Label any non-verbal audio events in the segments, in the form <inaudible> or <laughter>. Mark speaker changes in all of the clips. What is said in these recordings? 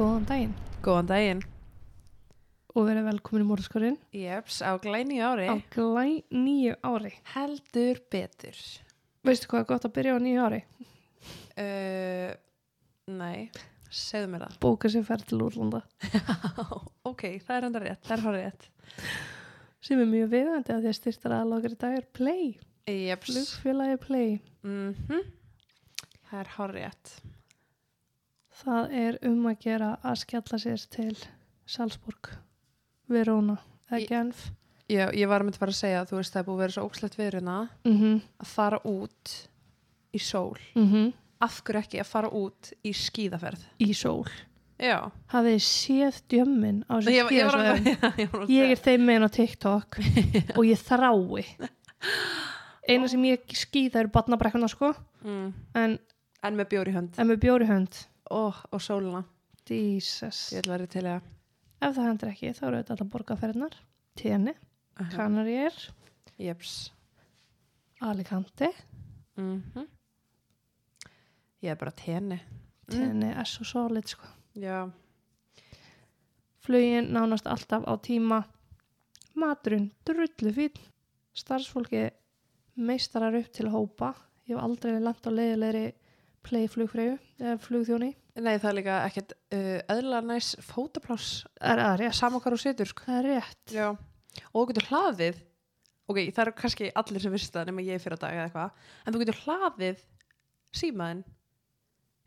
Speaker 1: Góðan daginn
Speaker 2: Góðan daginn.
Speaker 1: og verið velkomin í Mórskorinn
Speaker 2: Jeps, á glæni ári.
Speaker 1: á glæ nýju ári.
Speaker 2: Heldur betur.
Speaker 1: Veistu hvað er gott að byrja á nýju ári?
Speaker 2: Uh, nei, segðu mér það.
Speaker 1: Bóka sér ferð til útlanda <laughs>
Speaker 2: ok, það er enda rétt, það er horrið rétt.
Speaker 1: sem er mjög viðandi að því að styrtar aðlokkar í dag er Play,
Speaker 2: Jeps.
Speaker 1: flugfélagi Play.
Speaker 2: Mm Það er horrið rétt.
Speaker 1: Það er um að gera að skella sér til Salzburg, Verona eða Genf.
Speaker 2: Já, ég var að myndi bara að segja að þú veist það er búið að vera svo ógslegt viðruna
Speaker 1: Mm -hmm.
Speaker 2: að fara út í sól.
Speaker 1: Mm
Speaker 2: Af hverju ekki að fara út í skíðaferð?
Speaker 1: Í sól.
Speaker 2: Já.
Speaker 1: Hafið séð djömmin á þessu
Speaker 2: Ég, ég, að,
Speaker 1: skíðasvæðum? <laughs>
Speaker 2: ég, að
Speaker 1: Ég er þeim meginn á TikTok <laughs> og ég þrái. Eina sem ég skýða eru batnabrekkuna sko,
Speaker 2: mm.
Speaker 1: en
Speaker 2: En með bjór í hönd.
Speaker 1: en með bjóri hönd.
Speaker 2: Ó, og sóluna.
Speaker 1: Jesus.
Speaker 2: Ég ætla að vera til að...
Speaker 1: Ef það hendur ekki, þá eru þetta alltaf borgarferðnar, Tjeni, Kanaríer,
Speaker 2: Jeps.
Speaker 1: Alicante,
Speaker 2: Mm Ég er bara tenni.
Speaker 1: Tjeni er svo solid sko.
Speaker 2: Já.
Speaker 1: Flugin nánast alltaf á tíma, maturinn drullu fín, starfsfólki meistarar upp til að hópa. Ég hef aldrei lent á leiðilegri play flugfreyju eða flugþjóni.
Speaker 2: Nei, það er líka ekkert uh, eðla næs fótapláss
Speaker 1: Er það rétt?
Speaker 2: saman hvar þú situr, sko.
Speaker 1: Það er rétt.
Speaker 2: Já. Og þú getur hlaðið, ok, það eru kannski allir sem vissi það nema ég fyrir dag eða eitthvað, en þú getur hlaðið símaðinn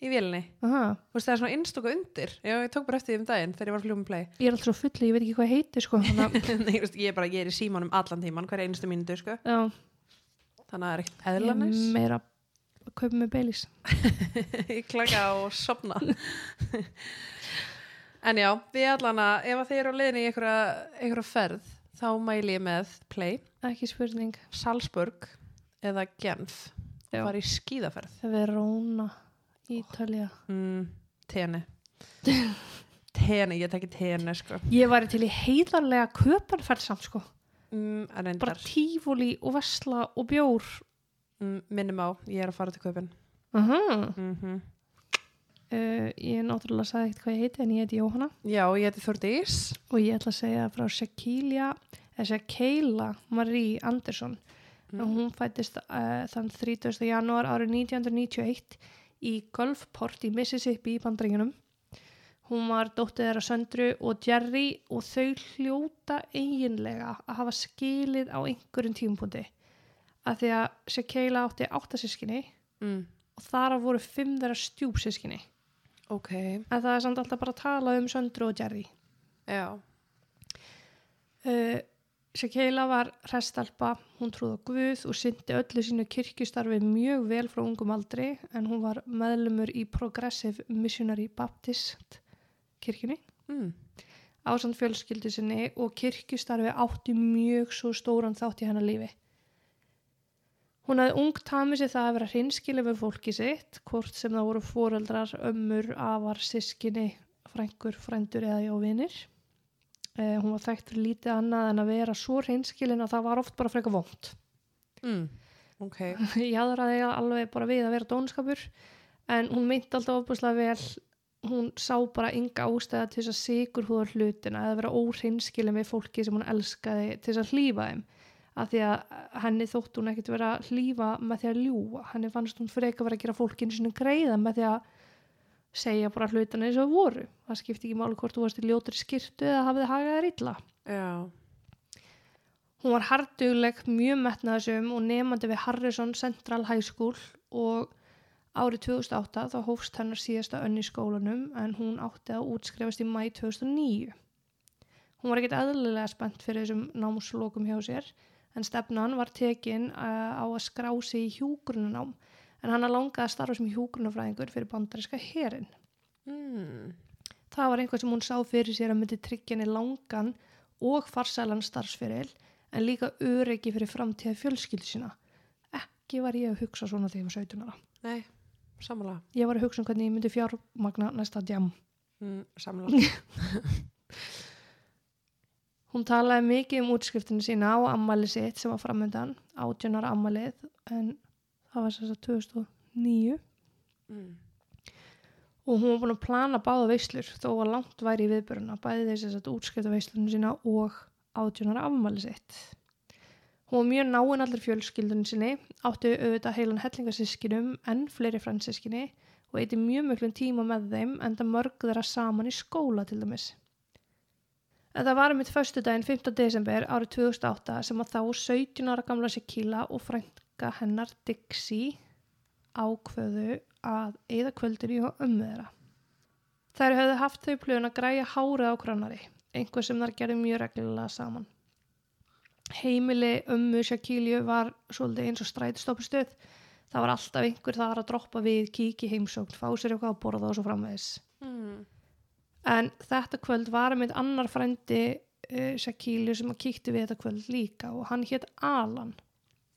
Speaker 2: í vélni.
Speaker 1: Aha.
Speaker 2: Þú veist, það er svona innstóka undir. Já, ég tók bara eftir því um daginn þegar ég var að fljúa með play.
Speaker 1: Ég er alltaf svo fulli, ég veit ekki hvað heiti sko. Að, <laughs>
Speaker 2: Nei, veist, ég er bara, ég er í símanum allan tíman, hverja einustu mínútu, sko. Þannig að það er ekkert
Speaker 1: að kaupa með Baileys. <laughs>
Speaker 2: ég klaka og sopna <laughs> en já, við allan að ef að þið eru á leiðinni í einhverja, ferð þá mæli ég með Play,
Speaker 1: Ekki spurning.
Speaker 2: Salzburg eða Genf og fara í skíðaferð
Speaker 1: Verona, Ítalja.
Speaker 2: mm, Tene <laughs> Tene, ég tekki Tene sko
Speaker 1: Ég væri til í heiðarlega köpanferð samt sko.
Speaker 2: mm,
Speaker 1: Bara tífúli og vesla og bjór.
Speaker 2: Minnum á ég er að fara til köpun
Speaker 1: Uh
Speaker 2: mm
Speaker 1: ég er náttúrulega sagði ekkert hvað ég heiti en ég heiti Jóhanna
Speaker 2: já, ég heiti Þordís
Speaker 1: og ég ætla að segja frá Shakila, eða Shakila Marie Anderson.
Speaker 2: Mm.
Speaker 1: Hún fættist uh, þann 30. janúar árið 1991 í Gulfport í Mississippi í bandringunum. Hún var dóttið þeirra Söndru og Jerry og þau hljóta eiginlega að hafa skilið á einhverjum tímpundi. Af því að Shakila átti áttasískinni
Speaker 2: mm.
Speaker 1: og þar voru fimm þeirra stjúpsískinni.
Speaker 2: ok,
Speaker 1: En það er samt alltaf bara að tala um Söndru og Jerry.
Speaker 2: já
Speaker 1: Uh, Shakila var hrestalpa, hún trúði á Guð og syndi öllu sínu kirkjustarfi mjög vel frá ungum aldri en hún var meðlumur í Progressive Missionary Baptist kirkjunni
Speaker 2: mm.
Speaker 1: ásand fjölskyldu sinni og kirkjustarfi átti mjög svo stóran þátt í hennar lífi. Hún hafði ung tamið sér það að vera hreinskilið við fólki sitt, hvort sem það voru foreldrar, ömmur, afar, sískinni, frængur, frændur eða jávinir. Eh, hún var þekkt fyrir lítið annað en að vera svo hreinskilin að það var oft bara frekar vond.
Speaker 2: Mm. ok, <laughs>
Speaker 1: Ég aðraði alveg bara við að vera dónskapur en hún meinti alltaf ofbúslega vel hún sá bara ynga ástæða til þess að sigur húðar hlutina eða vera óhreinskilin við fólki sem hún elskaði til þess að hlýfa þeim af því að henni þótt hún ekkert vera hlýfa með því að ljúa henni fannst hún freka vera að gera fólkinu sinni greiða með því að segja bara hlutina eins og voru. Það skipti ekki máli hvort þú varst í ljótri skirtu eða hafið hagað þér illa.
Speaker 2: Já.
Speaker 1: Hún var hardugleg, mjög metnaðsum og nefandi við Harrison Central High School og árið 2008 þá hófst hennar síðasta önn í skólanum en hún átti að útskrifast í mæ 2009. Hún var ekkert eðlilega spennt fyrir þessum námslokum hjá sér en stefnan var tekin uh, á að skrá sig í hjúgrunanám en hann að langaði að starfa sem hjúgrunafræðingur fyrir bandariska herin.
Speaker 2: mm.
Speaker 1: Það var einhvað sem hún sá fyrir sér að myndi tryggja henni langan og farsælan starfsferil en líka öryggi fyrir framtíða fjölskyldu sína. Ekki var ég að hugsa svona þegar ég var 17 ára.
Speaker 2: nei, samanlega
Speaker 1: Ég var að hugsa um hvernig ég myndi fjármagna næsta djam.
Speaker 2: mm, samanlega <laughs>
Speaker 1: Hún talaði mikið um útskriftinu sína á ammali sitt sem var framöndan, 18 ára ammalið, en það var þess að 2009.
Speaker 2: mm.
Speaker 1: og hún var búin að plana báða veislur þó að langt væri í viðböruna bæði þess að útskipta veislunum sína og átjónar afmæli sitt. Hún var mjög náinn allir fjölskyldunum sinni, átti auðvitað heilan hellingasískinum en fleiri fransískinni og eiti mjög mjög tíma með þeim en það mörg þeirra saman í skóla til dæmis. En það var mitt förstu daginn 5. desember árið 2008 sem að þá 17 ára gamla Shakila og frænka hennar Dixie ákveðu að eða kvöldir í þeirra. Þær höfðu haft þau plöun að græja hárið á krannari, einhver sem þar gerði mjög reglulega saman. Heimili ömmu Shakilju var svolítið eins og strætistoppistöð. Það var alltaf einhver þar að droppa við, kíki heimsókn, fá sér eitthvað að borða og svo framvegis.
Speaker 2: Mm.
Speaker 1: En þetta kvöld var með annar frændi uh, Shakílu sem að kíkti við þetta kvöld líka og hann hétt Alan.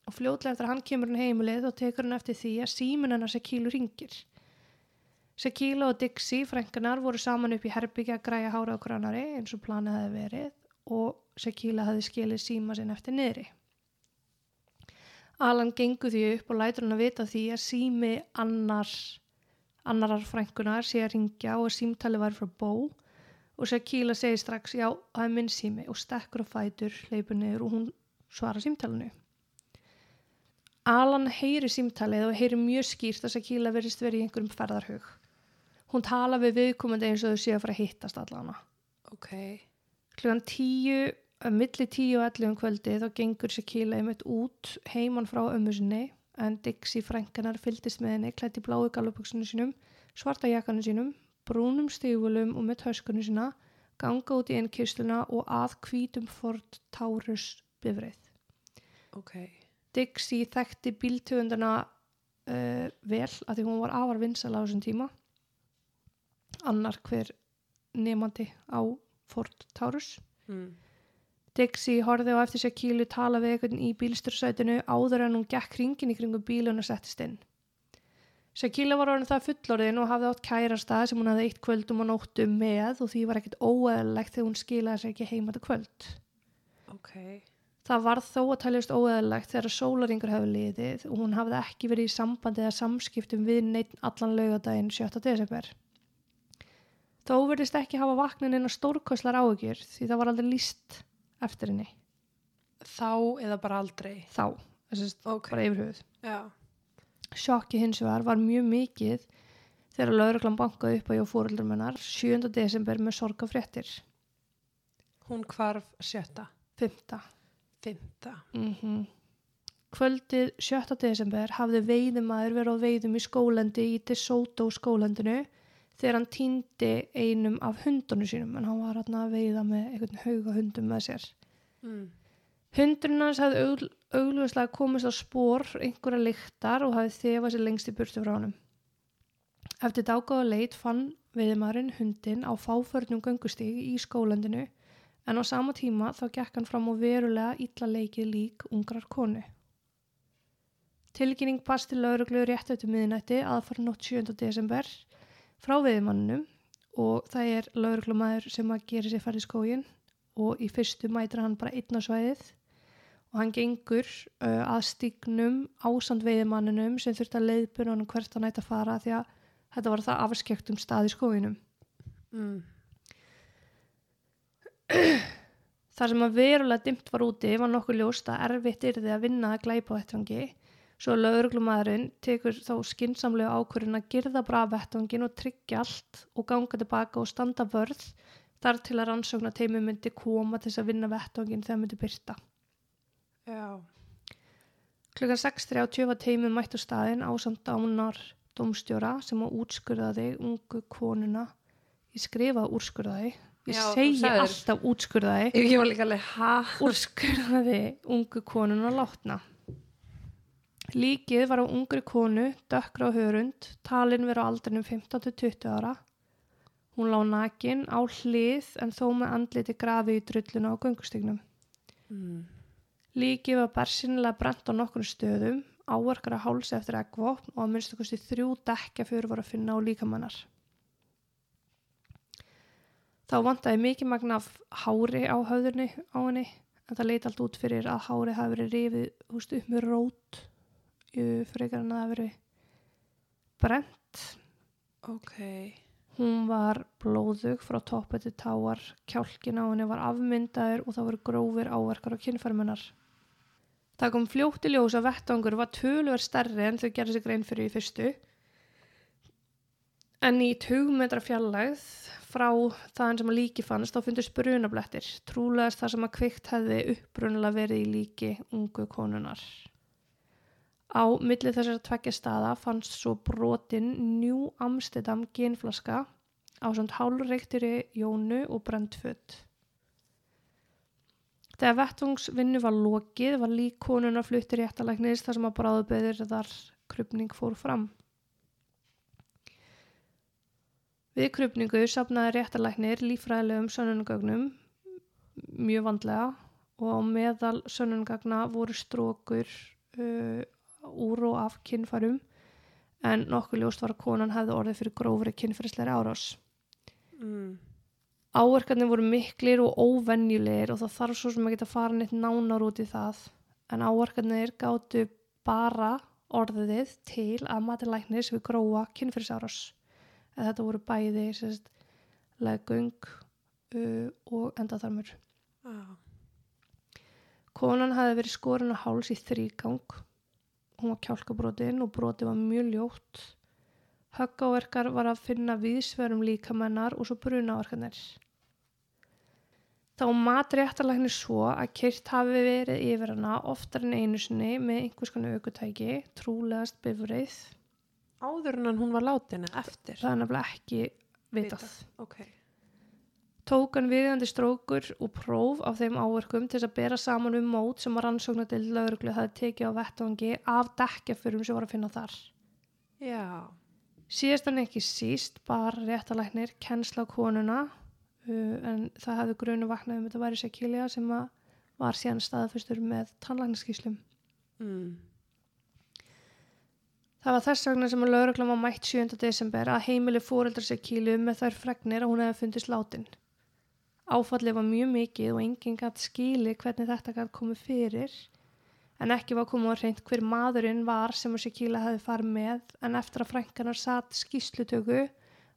Speaker 1: Og fljótlega eftir að hann kemur hann heimilið og tekur hann eftir því að símun hennar Shakílu ringir. Shakíla og Dixie, frænkanar, voru saman upp í herbyggja að græja hára á grannari eins og planið hefði verið og Shakíla hefði skilið síma sinn eftir niðri. Alan gengur því upp og lætur hann að vita því að sími annar annarar frænkunar sé að ringja og símtali var frá bó og Shakila segir strax já, það er minn sími og stekkur á fætur, hleypur niður og hún svarar símtalinu. Alan heyri símtalið og heyri mjög skýrt að Shakila verist verið í einhverjum ferðarhug. Hún tala við viðkomandi eins og þau séu að fara að hittast allana.
Speaker 2: Ok.
Speaker 1: Klugan tíu, að milli tíu og ellu um kvöldi þá gengur Shakila einmitt út heimann frá ömmu sinni en Dixie frænkanar fyldist með henni klætt í bláu galupöksunum sínum, svarta jakkanum sínum, brúnum stígulum og með töskunum sína, ganga út í einn kistluna og að hvítum Ford Taurus bifrið.
Speaker 2: Ok.
Speaker 1: Dixie þekkti bíltöfundana uh, vel að því hún var afar vinsala á þessum tíma. Annar hver nefandi á Ford Taurus.
Speaker 2: Mm.
Speaker 1: Dixie horfið á eftir sér kílu tala við einhvern í bílstursætinu áður en hún gekk ringin í kringum bílun og settist inn. Shakila var orðin það fullorðin og hafði átt kærasta sem hún hafði eitt kvöldum og nóttum með og því var ekkert óeðlilegt þegar hún skilaði sér ekki heima til kvöld.
Speaker 2: Ok.
Speaker 1: Það var þó að taljast óeðlilegt þegar sólaringur hefði liðið og hún hafði ekki verið í sambandi eða samskiptum við neitt allan laugadaginn 7. desember. Þó verðist ekki hafa vaknin inn á stórkoslar áhugjur því það var aldrei líst eftir henni.
Speaker 2: Þá eða bara aldrei.
Speaker 1: Þá, þessist
Speaker 2: Ok.
Speaker 1: bara yfir höfuð.
Speaker 2: Já.
Speaker 1: Sjokki hins vegar var mjög mikið þegar lauruglan bankaði upp á fóröldur mennar 7. desember með sorgafréttir.
Speaker 2: Hún hvarf sjötta.
Speaker 1: 5.
Speaker 2: Fymta.
Speaker 1: Mm Kvöldið 7. desember hafði veiðumæður verið á veiðum í skólandi í DeSoto skólandinu þegar hann týndi einum af hundunum sínum en hann var hann að veiða með einhvern hauga hundum með sér.
Speaker 2: Mm.
Speaker 1: Hundurinn hans hafði augl, augljóslega komist á spór einhverja lyktar og hafði þefað sér lengst í burtu frá honum. Eftir dágáða leit fann veiðumæðurinn hundin á fáförnum göngustíg í skólandinu en á sama tíma þá gekk hann fram á verulega illa leikið lík ungrar konu. Tilkynning past til lauruglu rétt eftir miðinætti aðfara nótt 7. desember frá veiðmannunum og það er lauruglumæður sem að gera sér farið í skógin og í fyrstu mætir hann bara einn á svæðið og hann gengur uh, að stígnum ásand veiðmannunum sem þurft að leiðbuna hann hvert hann ætti að fara því að þetta var það afskektum stað í skóginum.
Speaker 2: Mm. <clears throat>
Speaker 1: Þar sem að verulega dimmt var úti var nokkuð ljóst að erfitt er þið að vinna að glæpa á vettvangi svo lögreglumæðurinn tekur þá skinsamlega ákvörðin að girða bara af vettvangin og tryggja allt og ganga tilbaka og standa vörð þar til að rannsókna teimi myndi koma til þess að vinna vettvangin þegar myndi byrta.
Speaker 2: Já.
Speaker 1: Klukkan 6.30 var teimi mætt á staðin á samt dánar domstjóra sem að útskurðaði ungu konuna ég skrifaði úrskurðaði ég
Speaker 2: Já,
Speaker 1: segi alltaf útskurðaði
Speaker 2: Ég var líka alveg, ha?
Speaker 1: úrskurðaði ungu konuna látna. Líkið var á ungri konu, dökkra á hörund, talin verið á aldrinum 15-20 ára. Hún lá nakin á hlið en þó með andliti grafi í drulluna á göngustygnum.
Speaker 2: Mm.
Speaker 1: Líkið var bersinlega brent á nokkrum stöðum, áarkara hálsi eftir eggvopn og að minnstu kosti þrjú dekja fyrir var að finna á líkamannar. Þá vantaði mikið magna af hári á höfðurni á henni en það leit allt út fyrir að hári hafi verið rifið húst, upp með rót uh, frekar en að það verið brent.
Speaker 2: Ok.
Speaker 1: Hún var blóðug frá toppi til táar, kjálkin á henni var afmyndaður og það voru grófir áverkar á kynfærmunar. Það kom fljótt í ljós að vettvangur var tölver stærri en þau gerði sig grein fyrir í fyrstu. En í 20 metra fjallægð frá þaðan sem að líki fannst þá fundust brunablettir, trúlegast þar sem að kvikt hefði uppbrunalega verið í líki ungu konunar. Á milli þessara tveggja staða fannst svo brotin New Amsterdam genflaska á samt hálfreiktiri jónu og brendfödd. Þegar vettvangsvinnu var lokið var lík konuna fluttir í eftirlæknis þar sem að bráðubeðir þar krupning fór fram. Við krupningu sapnaði réttarlæknir lífræðilegum sönnunagögnum mjög vandlega og á meðal sönnunagagna voru strókur uh, úr og af kynfærum en nokkuð ljóst var að konan hefði orðið fyrir grófri kynfærisleiri árás.
Speaker 2: Mm.
Speaker 1: Áverkarnir voru miklir og óvenjulegir og það þarf svo sem að geta fara neitt nánar út í það en áverkarnir gáttu bara orðið til að matilæknis við gróa kynfærisárás. Eða þetta voru bæði sérst, legung uh, og endaþarmur.
Speaker 2: Ah.
Speaker 1: Konan hafi verið skorin á háls í þrýgang. Hún var kjálkabrotin og broti var mjög ljótt. Höggáverkar var að finna viðsverum líkamennar og svo brunaverkanir. Þá matri eftirlæknir svo að kyrt hafi verið yfir hana oftar en einu sinni með einhvers konar aukutæki, trúlegast bifrið.
Speaker 2: Áður en hún var látin eftir?
Speaker 1: Það er nefnilega ekki vitað.
Speaker 2: Ok.
Speaker 1: Tók hann viðandi strókur og próf af þeim áverkum til þess að bera saman um mót sem að rannsóknardild lauruglu hafi tekið á vettvangi af dekkjaförum sem voru að finna þar.
Speaker 2: Já.
Speaker 1: Síðast en ekki síst bar réttalæknir kennsla á konuna uh, en það hefði grunu vaknað um þetta væri sekilja sem að var síðan staðfustur með tannlæknaskíslum.
Speaker 2: Mm.
Speaker 1: Það var þess vegna sem að lauruglan var mætt 7. desember að heimili fóreldra sekílu með þær fregnir að hún hefði fundist látin. Áfallið var mjög mikið og enginn gætt skili hvernig þetta gætt komið fyrir en ekki var komið að reynd hver maðurinn var sem að Shakila hefði farið með en eftir að frænkanar satt skýslutöku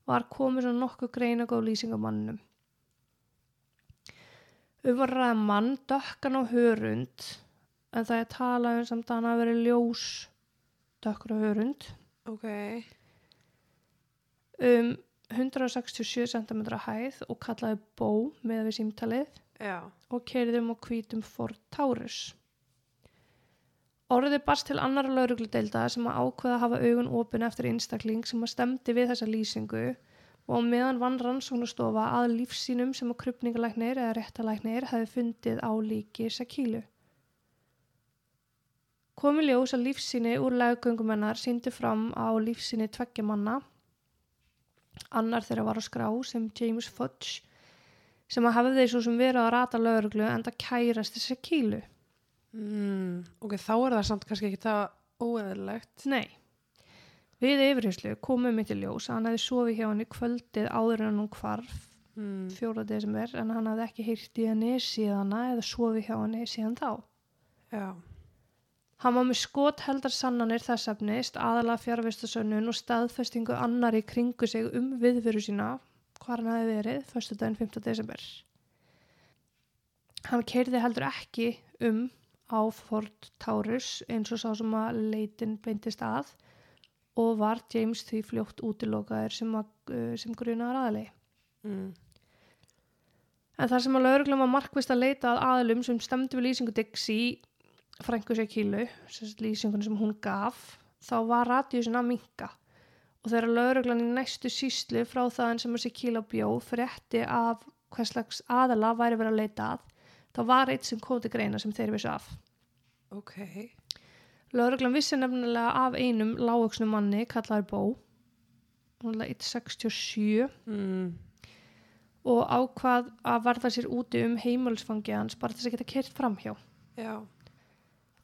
Speaker 1: var komið svo nokkuð greina góð lýsing á mannum. Um mann dökkan á hörund en það er talað um samt að hann hafi verið ljós dökkur á hörund
Speaker 2: Ok.
Speaker 1: um 167 cm hæð og kallaði bó með við símtalið
Speaker 2: Já.
Speaker 1: og keiriðum á hvítum Ford Taurus. Orðið barst til annara laurugludelda sem að ákveða að hafa augun opin eftir einstakling sem að stemdi við þessa lýsingu og meðan vann rannsóknustofa að lífsínum sem að krupningalæknir eða réttalæknir hefði fundið á líki Sakílu. Komi ljós að lífsíni úr laggöngumennar síndi fram á lífsíni tveggja manna. Annar þeirra var á skrá sem James Fudge sem að hafði þeir svo sem verið að rata lauruglu en það kærast þessi kílu.
Speaker 2: Mm. Ok, þá er það samt kannski ekki það óeðlilegt.
Speaker 1: Nei. Við yfirherslu komum mitt í ljós að hann hefði sofið hjá henni kvöldið áður en hún hvarf
Speaker 2: Mm.
Speaker 1: 4. desember en hann hafði ekki heyrt í henni síðana eða sofið hjá henni síðan þá.
Speaker 2: Já.
Speaker 1: Hann var með skot heldar sannanir þess efnist, aðalega fjárvistasönnun og staðfestingu annar í kringu sig um viðveru sína, hvar hann hefði verið, förstu daginn 5. desember. Hann keirði heldur ekki um á Ford Taurus eins og sá sem að leitin beintist að og var James því fljótt útilokaður sem, að, uh, sem grunaðar aðalegi.
Speaker 2: Mm.
Speaker 1: En þar sem að lauruglum var markvist að leita að aðlum sem stemdi við lýsingu Dixie frængu sér kílu, lýsingunni sem hún gaf, þá var radíusin að minka. Og þegar lauruglan í næstu síslu frá þaðan sem þessi kíla bjó frétti af hvers slags aðala væri verið að leita að, þá var eitt sem kom til greina sem þeir vissu af.
Speaker 2: Ok.
Speaker 1: Lauruglan vissi nefnilega af einum lágöksnum manni, kallaður Bó, hún er 167
Speaker 2: Mm.
Speaker 1: og ákvað að varða sér úti um heimilsfangi hans bara þess að geta kert framhjá.
Speaker 2: Já.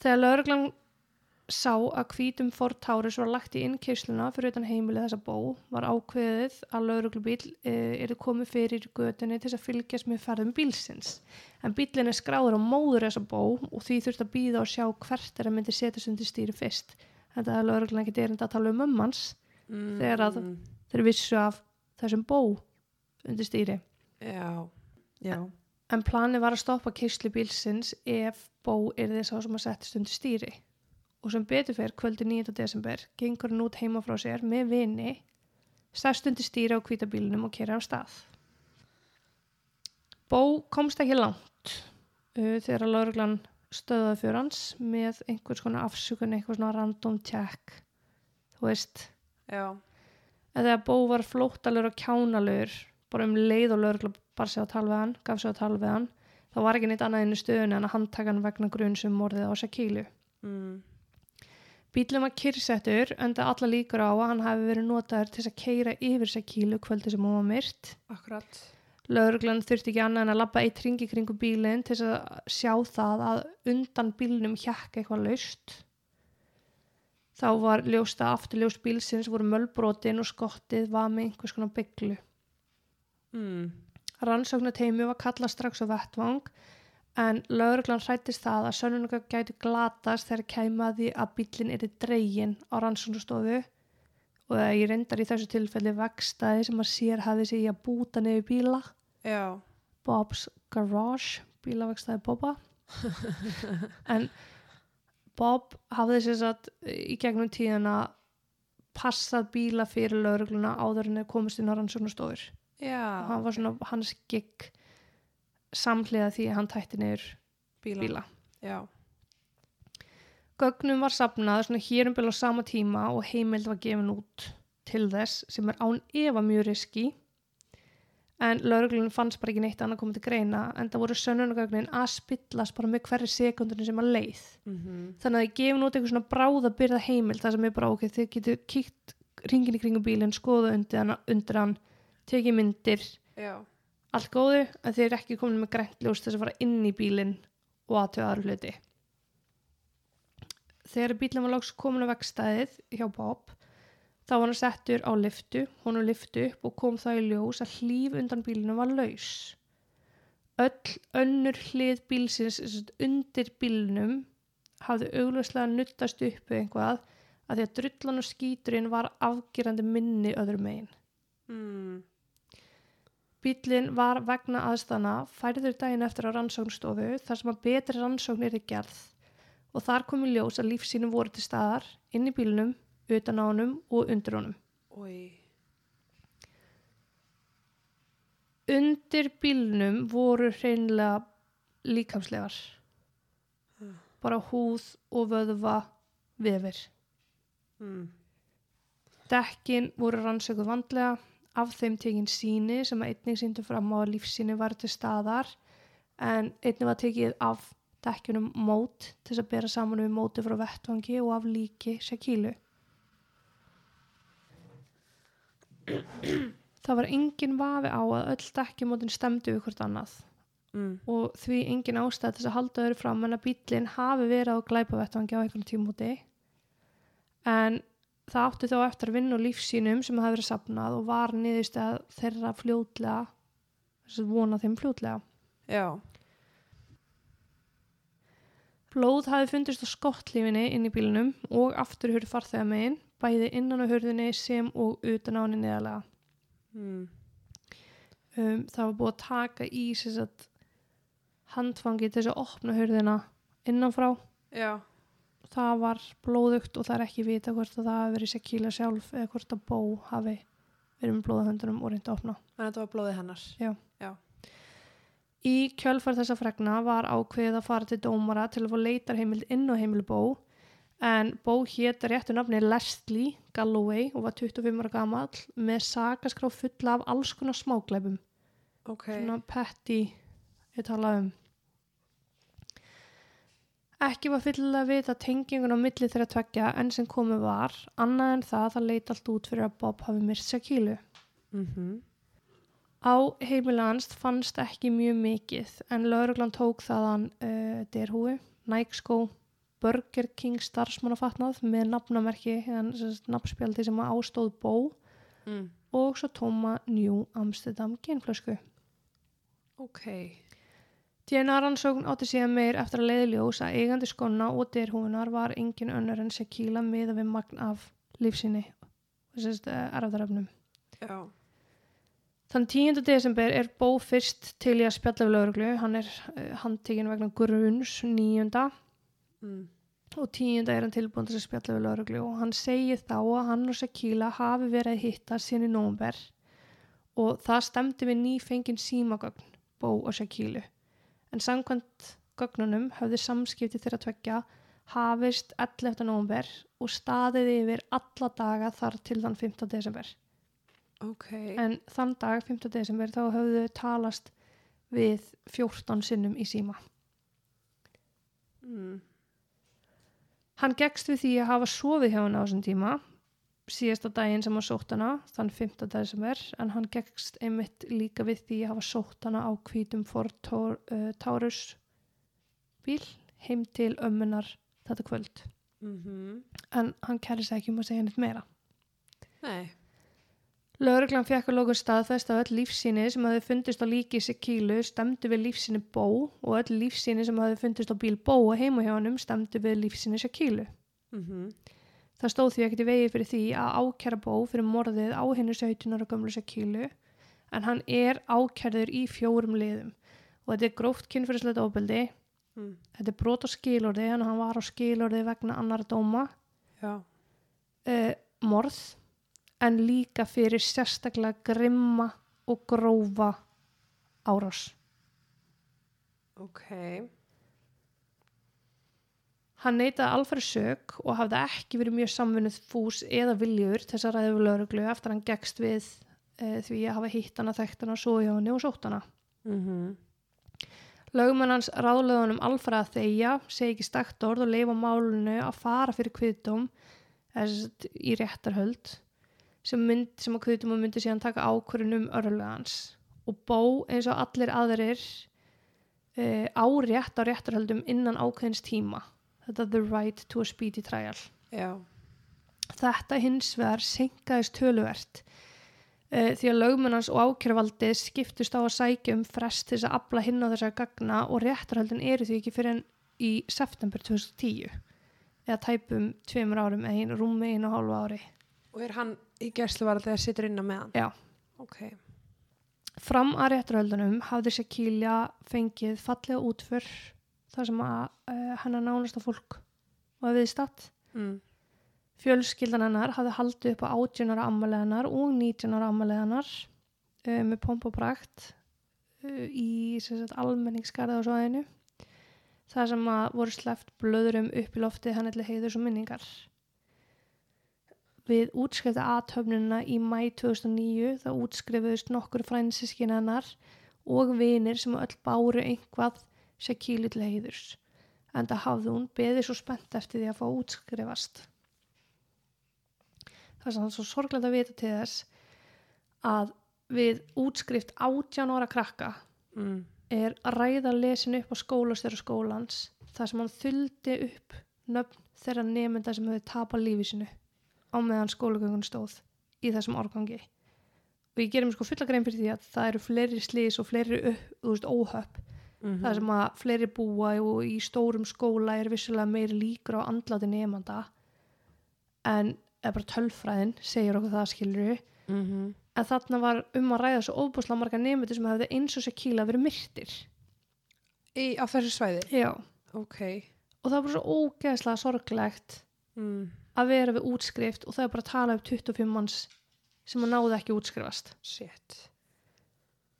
Speaker 1: Þegar lauruglan sá að hvítum Ford Taurus var lagt í innkeysluna fyrir utan heimilið þessa bó var ákveðið að lauruglubíl eru komið fyrir götunni til þess að fylgjast með ferðum bílsins. En bílinn er skráður á móður þessa bó og því þurft að býða og sjá hvert er að myndi setjast undir stýri fyrst. Þetta er lauruglan ekki derind að tala um mömmans
Speaker 2: Mm.
Speaker 1: Þegar að- þeir vissu af þessum bó undir stýri
Speaker 2: Já, já.
Speaker 1: en planið var að stoppa keislu bílsins ef bó er þess að sem að settist undir stýri. Og sem betur fyrir kvöldi 9. desember gengur hann út heima frá sér með vini stærst undir stýri á kvítabílunum og kera af stað. Bó komst ekki langt uh, þegar lauruglan stöðaði fyrir hans með einhvers konar afsökun, eitthvað svona random check þú veist.
Speaker 2: Já,
Speaker 1: en þegar Bó var flóttalur og kjánalur bara um leið og laurugla bara sig á tal við hann, gaf sig á tal við hann þá var ekki neitt annað inn í stöðunni en að handtaka hann vegna grunnsum morðið á Sakílu
Speaker 2: mm.
Speaker 1: Bílum var kyrsettur enda alla líkur á að hann hafi verið notaður til að keira yfir Sakílu kvöldi sem hún var myrt
Speaker 2: akkurat.
Speaker 1: Lauruglan þurfti ekki annað en að labba eitt ringi kringu bílinn til að sjá það að undan bílnum hjakk eitthvað laust. Þá var ljóst að afturljós bílsins voru mölbrotin og skottið var með einhvers konar bygglu.
Speaker 2: Mm.
Speaker 1: Rannsóknateimi var kallað strax á vettvang en lauruglan hrættist það að sönnunga gætu glatast þegar kæmaði að bílinn er dregin á rannsóknastofu og það ég reyndar í þessu tilfelli vegstæði sem að sér hafði sig í að búta nefnir bíla.
Speaker 2: Já,
Speaker 1: Bob's Garage bílavegstæði Boba <laughs> en Bob hafði sér satt í gegnum tíðina passað bíla fyrir laurugluna áður en þeir komist inn á rannsóknastofur. Og hann var svona hans gig samhliða því að hann tætti niður
Speaker 2: bíla.
Speaker 1: bíla. Gögnum var safnað svona hér um bíla á sama tíma og heimild var gefin út til þess sem er án efa mjög riski en lauruglunum fannst bara ekki neitt annað komið til greina en það voru sönnunagögnin að spillast bara með hverri sekundinu sem að leið.
Speaker 2: Mm
Speaker 1: þannig að ég gefin út eitthvað svona bráða byrða heimild það sem er bara ok, þið getur kíkt ringin í kringum bílinn, skoða undir hann, undir hann tekið myndir,
Speaker 2: já,
Speaker 1: allt góðu þið er ekki komin með grænt ljós þess að fara inn í bílinn og aðtöða aðra hluti. Þegar bílinn var loks komin á vegstæðið hjá Bob þá var hann settur á liftu honum liftu upp og kom það í ljós að hlýf undan bílinu var laus. Öll önnur hlið bílsins undir bílnum hafði augljóslega nuttast upp við einhvað að því að drullan og skíturinn var afgerandi minni öðrum megin.
Speaker 2: Mm.
Speaker 1: Bílinn var vegna aðstana færður daginn eftir á rannsóknstofu þar sem að betri rannsókn er gerð og þar kom í ljós að lífsýnum voru til staðar inn í bílnum, utan á honum og undir honum.
Speaker 2: Ói,
Speaker 1: Undir bílnum voru hreinlega líkamslegar. Bara húð og vöðva vefir.
Speaker 2: mm.
Speaker 1: Dekkin voru rannsökuð vandlega, af þeim tekin síni sem að einnig síndu fram á að lífsýni var til staðar en einnig var tekið af dekkjunum mót til þess að bera saman við móti frá vettvangi og af líki Shakilu. Það var engin vafi á að öll dekkjumótin stemdu við hvort annað
Speaker 2: Mm.
Speaker 1: og því engin ástæð þess að halda öðru fram en að bílinn hafi verið á glæpavettvangi á einhvern tímúti en það átti þó eftir að vinna úr lífsýnum sem hafi verið sapnað og var niðurst að þeirra fljótlega þess að vona þeim fljótlega.
Speaker 2: Já,
Speaker 1: Blóð hafi fundist á skottlífinni inn í bílnum og aftur hurð farþega megin bæði innan á hurðinni sem og utan á henni neðalega
Speaker 2: mm.
Speaker 1: um, það var búið að taka í handfangi til þess að opna hurðina innanfrá.
Speaker 2: Já,
Speaker 1: það var blóðugt og það er ekki vita hvort að það hafi verið Shakila sjálf eða hvort að Bó hafi verið með blóðahöndunum og reyndi að opna.
Speaker 2: en þetta var blóðið hennar.
Speaker 1: Í kjölfar þessa fregna var ákveðið að fara til dómara til að fá leitarheimild inn á heimil Bó en Bó hétt réttu nafni Leslie Galloway og var 25 ára gamall með sakaskrá fulla af alls konar smáglæpum.
Speaker 2: Ok,
Speaker 1: svona petty ég tala um ekki var fyllilega að vita tengingun á milli þeirra tveggja enn sem komið var. Annað en það það leit allt út fyrir að Bob hafi myrst Shakilu
Speaker 2: mm
Speaker 1: á heimilans fannst ekki mjög mikið en lauruglan tók þaðan uh, derhúi, Nike skó Burger King starfsmannafatnað með nafnamerki nafnspjaldi sem ástóð Bó
Speaker 2: mm.
Speaker 1: og svo tóma New Amsterdam genflösku
Speaker 2: ok,
Speaker 1: DNA rannsókn átti síðan meir eftir að leiði ljós að eigandi skonna og derhúfunar var engin önnur en Sekíla miða við magn af lífsinni og sérst erfðaröfnum.
Speaker 2: Já.
Speaker 1: Þann 10. desember er Bó fyrst til í að spjalla við lauruglu. Hann er uh, handtekinn vegna gruns 9.
Speaker 2: Mm.
Speaker 1: og 10. er hann tilbúin til að spjalla við lauruglu og hann segir þá að hann og Sakila hafi verið hitta sín í nómber og það stemdi við nýfengin símagögn, Bó og Sakilu. En samkvæmt gögnunum höfði samskipti þeirra tveggja hafist 11. nómber og staðið yfir alla daga þar til þann 5. desember.
Speaker 2: Ok.
Speaker 1: En þann dag, 5. desember, þá höfðu þau talast við 14 sinnum í síma.
Speaker 2: Mm.
Speaker 1: Hann gegst við því að hafa sofið hjá hann á þessum tíma, síðasta daginn sem hann sótt hana, þann 5. desember, en hann gegst einmitt líka við því að hafa sótt hana á hvítum Ford Taur, uh, Taurus bíl heim til ömmunar þetta kvöld.
Speaker 2: Mm
Speaker 1: En hann kæri sig ekki um að segja neitt meira.
Speaker 2: Nei.
Speaker 1: Lögreglan fekk að lókun staðfest að öll lífsýni sem hafði fundist á líki Sekílu stemdi við lífsýni Bó og öll lífsýni sem hafði fundist á bíl Bó og heima hjá hannum stemdi við lífsýni Sekílu.
Speaker 2: Mm
Speaker 1: Það stóð því ekkert í vegi fyrir því að ákjæra Bó fyrir morðið á henni 17 ára gömlu Sekílu en hann er ákjærður í fjórum liðum og þetta er gróft kynfyrirslegt ofbeldi,
Speaker 2: Mm.
Speaker 1: þetta er brot á skilorði en hann var á skilorði vegna annara dóma, uh, morð en líka fyrir sérstaklega grimma og grófa árás.
Speaker 2: Ok.
Speaker 1: Hann neitaði alfæri sök og hafði ekki verið mjög samvinnið fús eða viljur þess að ræði við lauruglu eftir hann gegst við uh, því að hafa hitt hana, þekkt hana, hjá henni og sótt hana.
Speaker 2: Mm
Speaker 1: Lögumenn hans ráðlöðunum alfæri að þeia, segi ekki stakt orð og leifa málunu að fara fyrir kviðdóm í réttarhöld sem, mynd, sem að kviðdóma myndi síðan taka ákvörðun um örlugans og bó eins og allir aðrir uh, á rétt á réttarhöldum innan ákveðins tíma. Þetta the right to a speedy trial.
Speaker 2: Já.
Speaker 1: Þetta hins vegar senkaðist töluvert uh, því að lögmennans og ákjörvaldið skiptust á að sækja um frest þess að afla hinn á þessar gagna og réttarhöldin eru því ekki fyrir en í september 2010 eða tæpum tveimur árum eða ein, rúmi einu og hálfu ári.
Speaker 2: Og er hann í gæsluvarði þegar situr innan með hann?
Speaker 1: Já.
Speaker 2: Ok.
Speaker 1: Fram að réttarhöldunum hafði Shakilja fengið fallega útför þar sem að uh, hennar nánasta fólk var viðstatt.
Speaker 2: Mm.
Speaker 1: Fjölskyldan hennar hafði haldið upp á 18 ára ammaliðanar og 19 ára ammaliðanar uh, með pomp og prakt uh, í sem sagt, almenningskarða á svoðinu. Það sem að voru sleft blöðurum upp í loftið hann eitthvað heiður svo minningar. Við útskrifta aðtöfnuna í mæ 2009 þá útskrifuðust nokkur frænsiskinn hennar og vinir sem öll báru einhvað Shaquille til heiðurs. En það hafði hún beðið svo spennt eftir því að fá útskrifast það er svo sorglega að vita til þess að við útskrift 18 ára krakka
Speaker 2: Mm.
Speaker 1: er að ræða lesin upp á skólastjóra skólans þar sem hann þuldi upp nöfn þeirra nefnda sem hefur tapað lífi sinu á meðan skólagöngun stóð í þessum árgangi og ég gerum sko fulla grein fyrir því að það eru fleiri slís og fleiri óhöpp
Speaker 2: Mm
Speaker 1: það sem að fleiri búa og í stórum skóla er vissulega meiri líkur á andláti nefnda en eða bara tölfræðin segir okkur það skilur
Speaker 2: -hmm.
Speaker 1: en þarna var um að ræða svo óbúslega marga nefndir sem hefði eins og sér kíla verið myrtir
Speaker 2: Í, á þessu svæði?
Speaker 1: já
Speaker 2: Ok.
Speaker 1: og það var svo ógeðslega sorglegt
Speaker 2: Mm.
Speaker 1: að vera við útskrift og það er bara að tala um 25 manns sem að náði ekki útskrifast
Speaker 2: Shit.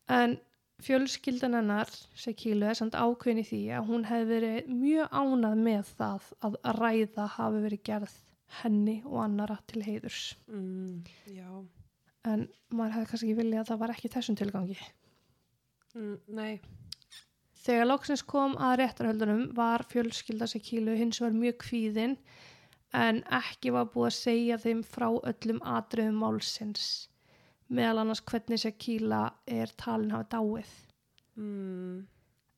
Speaker 1: en fjölskyldan hennar Sekilu er samt ákveðin í því að hún hefði verið mjög ánað með það að ræða hafi verið gerð henni og annara til heiðurs
Speaker 2: Mm.
Speaker 1: En maður hefði kannski viljað að það var ekki þessum tilgangi
Speaker 2: Mm. Nei.
Speaker 1: Þegar loksins kom að réttarhöldunum var fjölskylda Sekilu hins vegar mjög kvíðin en ekki var búið að segja þeim frá öllum atriðum málsins meðal annars hvernig Sekila er talin hafa dáið.
Speaker 2: Mm.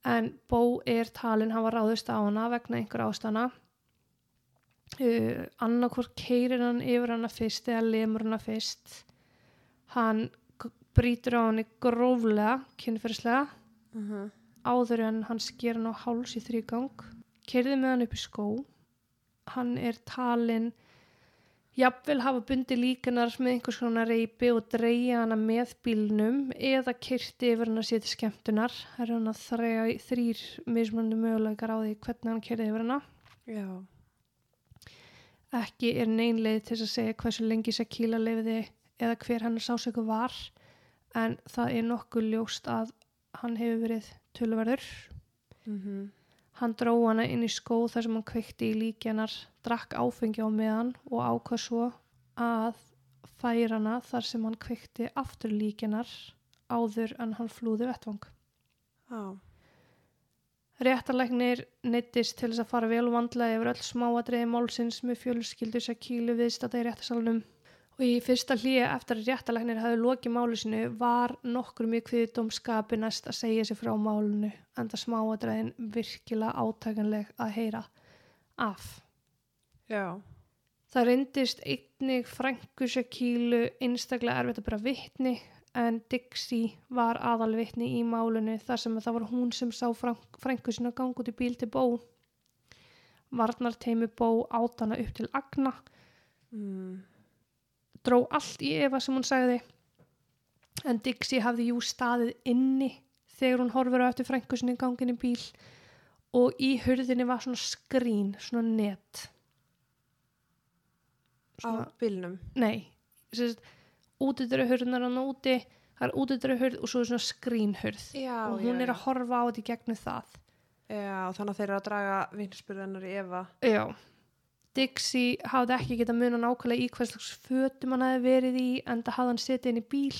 Speaker 1: En Bó er talin hafa ráðist á hana vegna einhver ástana. Uh, annarkvort keirir hann yfir hana fyrst eða lemur hana fyrst. Hann brýtur á henni gróflega, kynferðslega
Speaker 2: Uh -huh.
Speaker 1: áður en hann sker hann á háls í þrýgang kerði með hann upp í skó hann er talin Jafnvel hafa bundi líkanar með einhvers konar reypi og dreyja hana með bílnum eða kyrti yfir hana sér til skemmtunar. Það er hana þrjá, þrýr mismunandi möguleikar á því hvernig hann kyrti yfir hana.
Speaker 2: Já.
Speaker 1: Ekki er neinleið til að segja hversu lengi Sakila lifiði eða hver hennar sásöku var en það er nokkuð ljóst að hann hefur verið tölverður.
Speaker 2: Mm
Speaker 1: Hann dró hana inn í skó þar sem hann kveikti í líkjanar, drakk áfengi á meðan og ákvað svo að færa hana þar sem hann kveikti aftur líkjanar áður en hann flúði vettvang.
Speaker 2: Já.
Speaker 1: Réttarlegnir neittist til þess að fara vel vandlega yfir öll smáadreiði málsins með fjölskyldu Sakílu viðstata í réttarsalunum og í fyrsta hlýja eftir að réttarlegnir hafði lokið málu sinu var nokkur mjög kviðdómskapi næst að segja sér frá málunu en það smáadreiðin virkilega átækanleg að heyra af.
Speaker 2: Já.
Speaker 1: Það reyndist einnig frængu Sakílu einstaklega erfitt að bera vitni en Dixie var aðalvitni í málunni þar sem það var hún sem sá frænk- frængu sinna gang út í bíl til bó. Varnar teimi bó átana upp til agna,
Speaker 2: Mm.
Speaker 1: Dró allt í efa sem hún sagði en Dixie hafði jú staðið inni þegar hún horfur á eftir frængu sinni gangin í bíl og í hurðinni var svona skrín, svona net.
Speaker 2: Á bílnum.
Speaker 1: Nei, útidra hurðnar hann úti, það er útidra hurð og svo er svona skrínhurð
Speaker 2: Já,
Speaker 1: og hún er að horfa á þetta í gegnum það.
Speaker 2: Já, þannig að þeir eru að draga vinspyrðunar í Eva.
Speaker 1: Já. Dixie hafði ekki getað muna nákvæmlega í hvers slags fötum hann hefði verið í en það hafði hann setið inn í bíl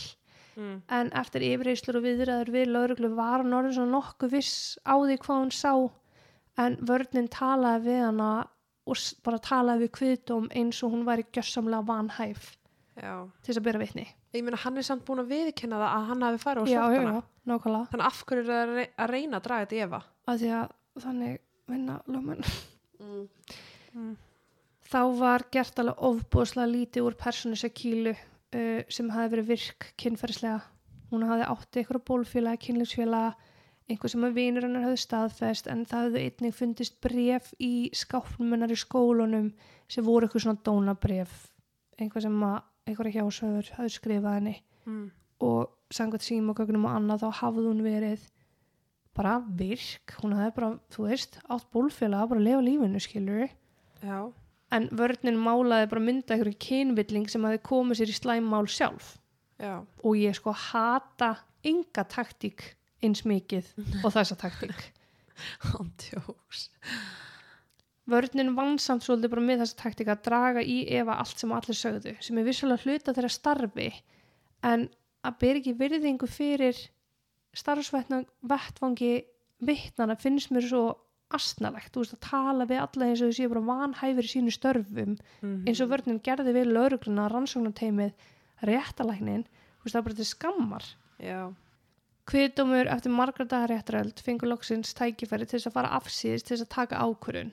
Speaker 2: Mm.
Speaker 1: en eftir yfirreyslur og viðræður við lauruglu var hann orðin svona nokkuð viss á því hvað hún sá en vörnin talaði við hana og bara talaði við kviðdóm eins og hún væri gjössamlega vanhæf
Speaker 2: Já.
Speaker 1: til þess að bera vitni.
Speaker 2: Ég meina, hann er samt búin að viðkenna það að hann hafi farið á
Speaker 1: nákvæmlega.
Speaker 2: Þannig af hverju er það að rey- að reyna að draga þetta í Eva?
Speaker 1: að því að þannig vinna lögmenn.
Speaker 2: Mm. Mm.
Speaker 1: Þá var gert alveg ofbúðslega lítið úr persónu Sakílu uh, sem hafi verið virk kynferðislega. Hún hafi átti eitthvað bólfélaga, kynlífsfélaga, einhver sem að vinur hennar hafði staðfest en það hefði einnig fundist bref í skápnum hennar í skólunum sem voru eitthvað svona dónabref, einhver sem að einhverja hjásögur hafði skrifað henni
Speaker 2: Mm.
Speaker 1: og samkvæmt símagögnum og annað þá hafði hún verið bara virk, hún hafði bara, þú veist, átt bólfélaga, bara að lifa lífinu, skilur
Speaker 2: Já.
Speaker 1: En vörnin málaði bara mynda einhverju kynvilling sem hafði komið sér í slæmmál sjálf
Speaker 2: Já.
Speaker 1: og ég sko hata enga taktík eins mikið og þessa taktík <laughs>
Speaker 2: Hann tjóks.
Speaker 1: vörnin vann samt svolítið bara með þessa taktík að draga í efa allt sem allir sögðu sem er vissulega hluta þeirra starfi en að byrja ekki virðingu fyrir starfsvettvangi vittnana finnst mér svo astnalegt, þú veist að tala við alla eins og þau séu bara vanhæfur í sínu störfum eins og vörnin gerði við laurugluna rannsóknarteimið réttalæknin þú veist það er bara til skammar
Speaker 2: Já.
Speaker 1: Kviðdómur eftir margra dagar réttaröld fengur loksins tækifæri til þess að fara afsýðis til þess að taka ákvörun.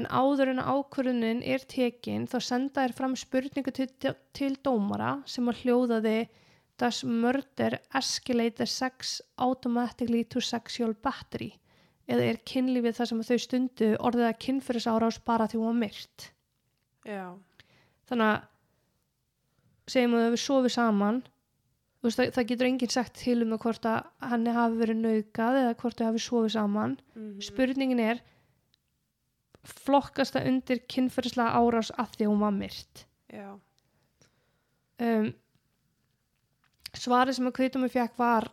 Speaker 1: En áður en ákvörunin er tekin þá senda þér fram spurningu til, til dómara sem að hljóðaði Does murder escalate the sex automatically to sexual battery? Eða er kynlífið það sem þau stundu orðið að kynfyrirsárás bara því hún var myrt?
Speaker 2: Já.
Speaker 1: Þannig að segjum að við sofið saman veist, það, það getur enginn sagt til um hvort að henni hafi verið naukað eða hvort þau hafi sofið saman
Speaker 2: Mm.
Speaker 1: spurningin er flokkast það undir kynferðislega árás af því að hún var myrt
Speaker 2: Já.
Speaker 1: um, svarið sem að kveitum við fekk var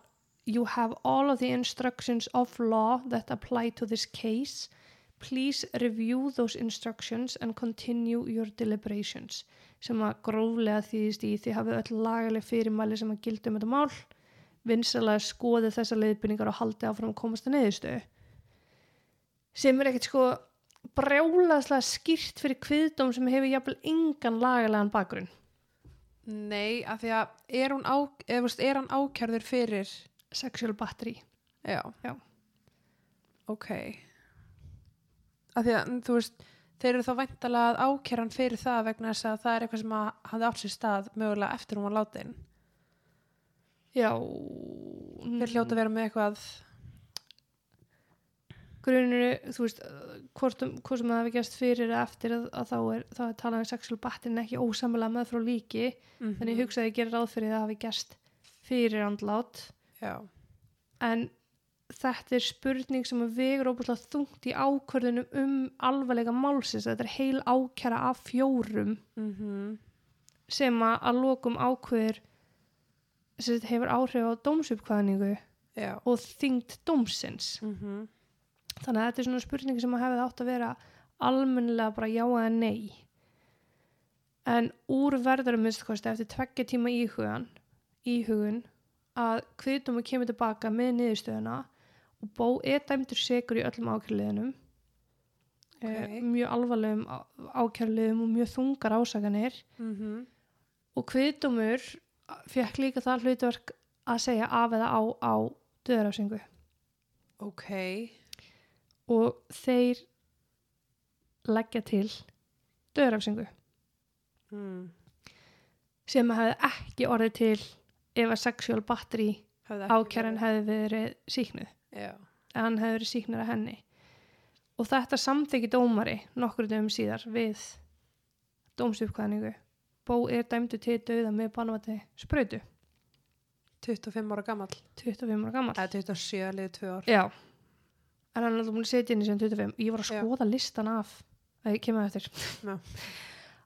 Speaker 1: you have all of the instructions of law that apply to this case. Please review those instructions and continue your deliberations sem að gróflega þýðist í því hafið öll lagaleg fyrirmæli sem að gilda um þetta mál. Vinsalega skoði þessar leiðbyrningar og haldi áfram að komast að neðustu sem er ekkert sko brjálaðslega skýrt fyrir kviðdóm sem hefur jafnvel engan lagalegan bakgrunn.
Speaker 2: Nei, af því að er, á, er hann ákjörður fyrir
Speaker 1: sexual battery
Speaker 2: Já.
Speaker 1: Já.
Speaker 2: Ok. Af því að, þú veist, þeir eru þá væntalega að ákjæra hann fyrir það vegna þess að það er eitthvað sem að hafði átt sér stað mögulega eftir hún var látin.
Speaker 1: Já
Speaker 2: Þeir hljóta að vera með eitthvað,
Speaker 1: gruninu, þú veist hvort, um, hvort sem það hefði gerst fyrir eða eftir að, að þá er, er talað um sexual battery en ekki ósamlega með frá líki
Speaker 2: Mhm.
Speaker 1: þannig ég hugsaði að ég gerir ráð fyrir að það hafi gerst fyrir andlát
Speaker 2: Já,
Speaker 1: en þetta er spurning sem vegur óbúslega þungt í ákvörðunum um alvarlega málsins. Þetta er heil ákjara af fjórum
Speaker 2: mhm,
Speaker 1: sem að að lokum ákveður sem hefur áhrif á dómsuppkvæðningu
Speaker 2: já,
Speaker 1: og þyngd dómsins.
Speaker 2: Mhm,
Speaker 1: þannig að þetta er svona spurning sem að hefði átt að vera almennilega bara já eða nei. En úr minnstakosti eftir tveggja tíma íhugan íhugun að kviðdómi kemur tilbaka með niðurstöðuna og bó er dæmdur segur í öllum ákjörliðinum
Speaker 2: Ok.
Speaker 1: okay. mjög alvarlegum ákjörliðum og mjög þungar ásakanir
Speaker 2: mhm,
Speaker 1: og kviðdómur fekk líka það hlutverk að segja af eða á á döðrafsingu
Speaker 2: ok,
Speaker 1: og þeir leggja til döðrafsingu
Speaker 2: mm.
Speaker 1: sem hefði ekki orðið til ef að sexual battery ákjæran hefði verið síknuð
Speaker 2: Já,
Speaker 1: eða hann hefði verið síknuð að henni. Og þetta samþykki dómari nokkur dögum síðar við dómsuppkvæðningu Bó er dæmdu til döða með banvati sprautu.
Speaker 2: 25 ára gamall.
Speaker 1: 25 ára gammal
Speaker 2: eða 27 liðið 2 ár.
Speaker 1: Já, en hann er alltaf búin að setja inn í sem 25 ég var að
Speaker 2: Já.
Speaker 1: skoða listan af. Að ég kemur eftir.
Speaker 2: Já.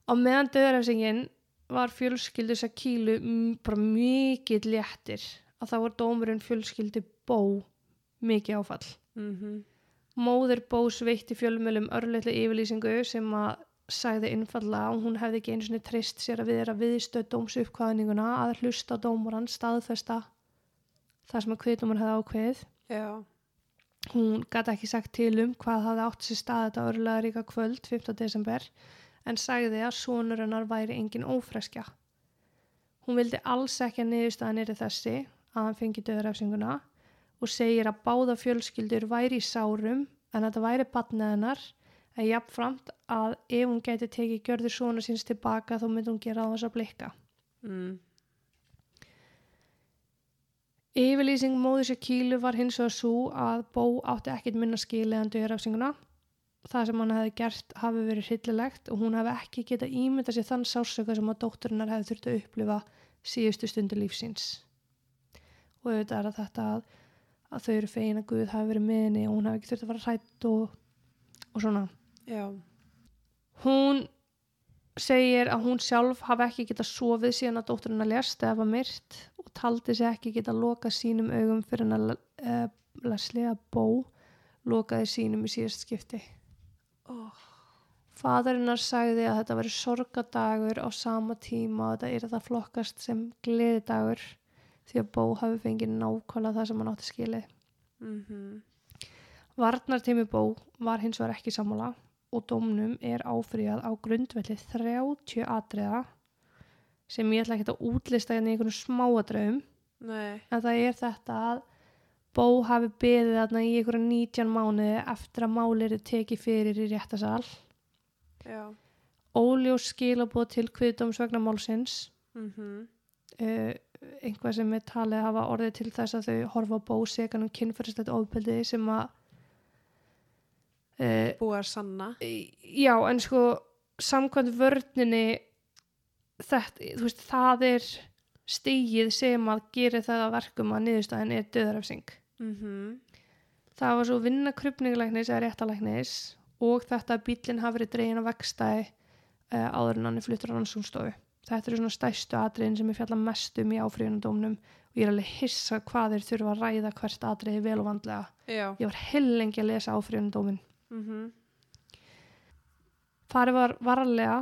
Speaker 1: á meðan döðarefsingin var fjölskyldu Sakílu bara mikið léttir að þá var dómurinn fjölskyldu Bó mikið áfall.
Speaker 2: Mhm,
Speaker 1: móðir Bós veitti fjölmjölum örleitlega yfirlýsingu sem að sagði innfalla og hún hefði ekki einu sinni treyst sér að við er að viðstöð dómsuppkvæðninguna að hlusta dómurann staðfesta það sem að kviðdómur hefði ákveðið.
Speaker 2: Já,
Speaker 1: Hún gæti ekki sagt til um hvað hafði átt sér stað þetta örlega ríka kvöld 15. desember en sagði að sonur hennar væri engin ófreskja. Hún vildi alls ekki að niðurstaðan er þessi að hann fengi döðrafsinguna og segir að báða fjölskyldur væri í sárum en að þetta væri batnið hennar en jafnframt að ef hún geti tekið gjörður svona síns tilbaka þá myndi hún gera á þess að blikka.
Speaker 2: mm.
Speaker 1: Yfirlýsing móður sér kílu var hins vegar svo að Bó átti ekkit minna skilið en döðrafsinguna. Það sem hann hefði gert hafi verið hryllilegt og hún hefði ekki getað ímynda sér þann sársöka sem að dótturinnar hefði þurft að upplifa síðustu stundu lífsins. Og auðvitað er að þetta að, að þau eru fegin að Guð hafi verið með henni og hún hefði ekki þurft að fara hrætt og, og svona.
Speaker 2: já,
Speaker 1: Hún segir að hún sjálf hafi ekki getað sofið síðan að dótturinn að lést eða var myrt og taldi sig ekki getað lokað sínum augum fyrir hann að uh, leslega bó lokaði sínum í síðast skipti.
Speaker 2: Oh.
Speaker 1: Fadarinnar sagði að þetta veri sorgadagur á sama tíma og þetta er það flokkast sem gleðidagur því að bó hafi fengið nákvæmlega það sem hann átti skilið.
Speaker 2: mhm,
Speaker 1: Varnartími bó var hins vegar ekki sammála og dómnum er áfrýjað á grundvelli 30 atriða sem ég ætla ekki að útlista hérna í einhvern smáadröfum en það er þetta að bó hafi beðið þarna í einhverja 19 mánuði eftir að máli eru tekið fyrir í réttasal
Speaker 2: já,
Speaker 1: óljós skilabóð til kviðdóms vegna málsins.
Speaker 2: Mhm,
Speaker 1: uh, einhvað sem er talið hafa orðið til þess að þau horfa bó segan um kynferðislegt ofbeldi sem að uh,
Speaker 2: búið að sanna.
Speaker 1: já en sko samkvæmt vörninni þetta, þú veist, það er stigið sem að gera það að verkum að niðurstæðin er döðarafsing
Speaker 2: mhm,
Speaker 1: það var svo vinna krupninglæknis eða réttalæknis og þetta að bílinn hafi verið dregin á vegstæði uh, áður en hann er fluttur á rannsóknstofu. Þetta eru svona stærstu atriðin sem ég fjalla mest um í áfríðunadómnum og ég er alveg hissa hvað þeir þurfa að ræða hvert atriði vel og vandlega.
Speaker 2: Já,
Speaker 1: ég var heilengi að lesa áfríðunadómin
Speaker 2: mhm,
Speaker 1: farið var varlega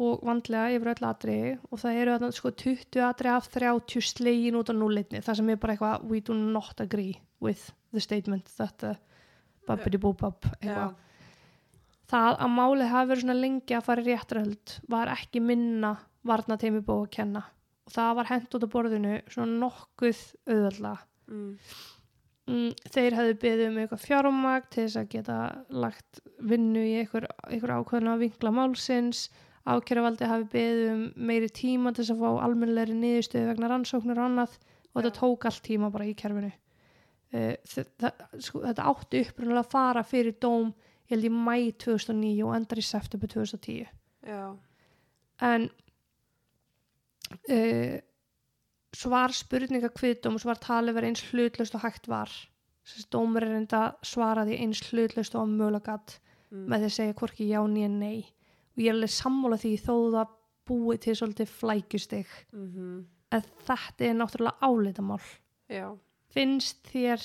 Speaker 1: og vandlega yfir öll atriði og það eru þarna sko 20 atriði af 30 slegin út á núlitni það sem er bara eitthvað we do not agree with the statement that uh, babbidi búbab eitthvað. Það að málið hafi verið svona lengi að fara í réttarhöld var ekki minna varnateimi búið að kenna. Og það var hent út á borðinu svona nokkuð auðvöldlega
Speaker 2: mm,
Speaker 1: mm, þeir hefðu beðið um eitthvað fjármag til þess að geta lagt vinnu í einhver ákveðna vinkla málsins ákjæravaldi hafi beðið um meiri tíma til þess að fá almennlegri niðurstöðu vegna rannsóknir og annað og þetta tók allt tíma bara í kerfinu. Uh, þetta, sko, þetta átti upprunalega að fara fyrir dóm ég held í mæ 2009 og endar í september 2010
Speaker 2: já,
Speaker 1: en uh, svar spurninga kviðdóms var talið verið eins hlutlaust og hægt var. Þessi dómur er enda svaraði eins hlutlaust og mögulegat
Speaker 2: mm.
Speaker 1: með því að segja hvorki já nýja nei og ég er alveg sammála því þó það búi til svolítið flækjustig.
Speaker 2: Mm
Speaker 1: en þetta er náttúrulega álitamál.
Speaker 2: Já,
Speaker 1: finnst þér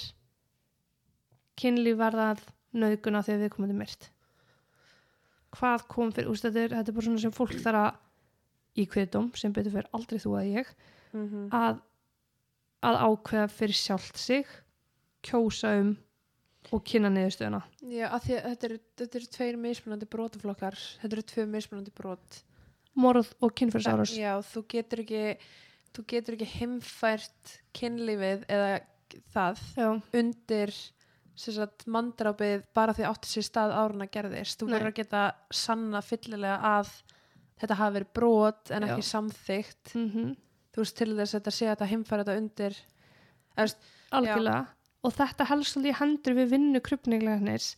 Speaker 1: kynlíf verðað nöðguna þegar við komum til myrt? Hvað kom fyrir úst, þetta, er, bara svona sem fólk þarf að í kviðdóm sem betur fyrir aldrei þú að ég
Speaker 2: mm
Speaker 1: að, að ákveða fyrir sjálft sig kjósa um og kynna niðurstöðuna.
Speaker 2: Já að því að þetta eru, eru tveir mismunandi brotaflokkar. Þetta eru tvö mismunandi brot.
Speaker 1: Morð og kynfyrsárás
Speaker 2: já, þú getur ekki þú getur ekki heimfært kynlífið eða það
Speaker 1: já,
Speaker 2: undir sagt, mandrápið bara því átti sér stað áruna gerðist. Þú verður að geta sanna fyllilega að þetta hafi verið brot en ekki
Speaker 1: Já.
Speaker 2: samþygt
Speaker 1: mm
Speaker 2: þú veist til þess að þetta sé að þetta heimfæra þetta undir
Speaker 1: algjörlega og þetta helst í hendur við vinnu krupninglegarnis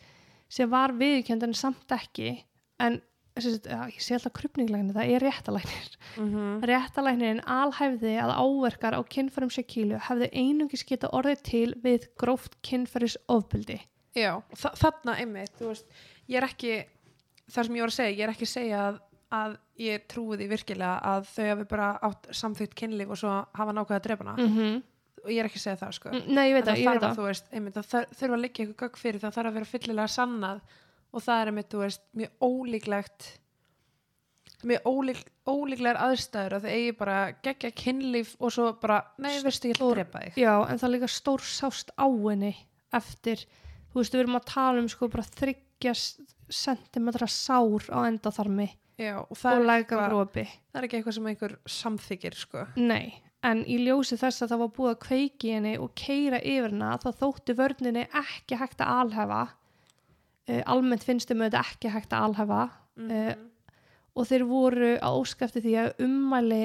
Speaker 1: sem var viðkjönd en samt ekki. En ég sé alltaf krupninglegarnir, það er réttalæknir
Speaker 2: mm
Speaker 1: réttalæknirinn alhæfði að áverkar á kynfærum Shakílu hefði einungis geta orðið til við gróft kynfæris ofbyldi
Speaker 2: já, þa þarna einmitt þú veist, ég er ekki það sem ég var að segja, ég er ekki að segja að, að ég trúi því virkilega að þau hafi bara átt samþygt kynlíf og svo hafa nákvæða hana.
Speaker 1: Mm -hmm.
Speaker 2: Og ég er ekki að segja það sko.
Speaker 1: Nei, ég veit það, ég veit það.
Speaker 2: þú veist, einmitt, það þurfa að liggja eitthvað gögg fyrir það þarf að vera fyllilega sannað og það er einmitt, þú veist, mjög ólíklegt mjög ólík, ólíklegar aðstæður að þau eigi bara gegja kynlíf og svo bara, nei, veistu, ég drepa þig.
Speaker 1: Já, en það er líka stór sást á henni eftir, þú veist, við erum að tala um sko bara þryggja sentimetra sár á endaþarmi
Speaker 2: Já, og
Speaker 1: og
Speaker 2: það eitthvað,
Speaker 1: grópi
Speaker 2: það er ekki eitthvað sem einhver samþykir, sko.
Speaker 1: Nei, en í ljósi þess að það var búið að kveiki henni og keira yfir hana þá þótti vörninni ekki hægt að alhefa uh, almennt finnst þeim auðvitað ekki hægt að alhefa
Speaker 2: mm
Speaker 1: og þeir voru að óskafti því að ummæli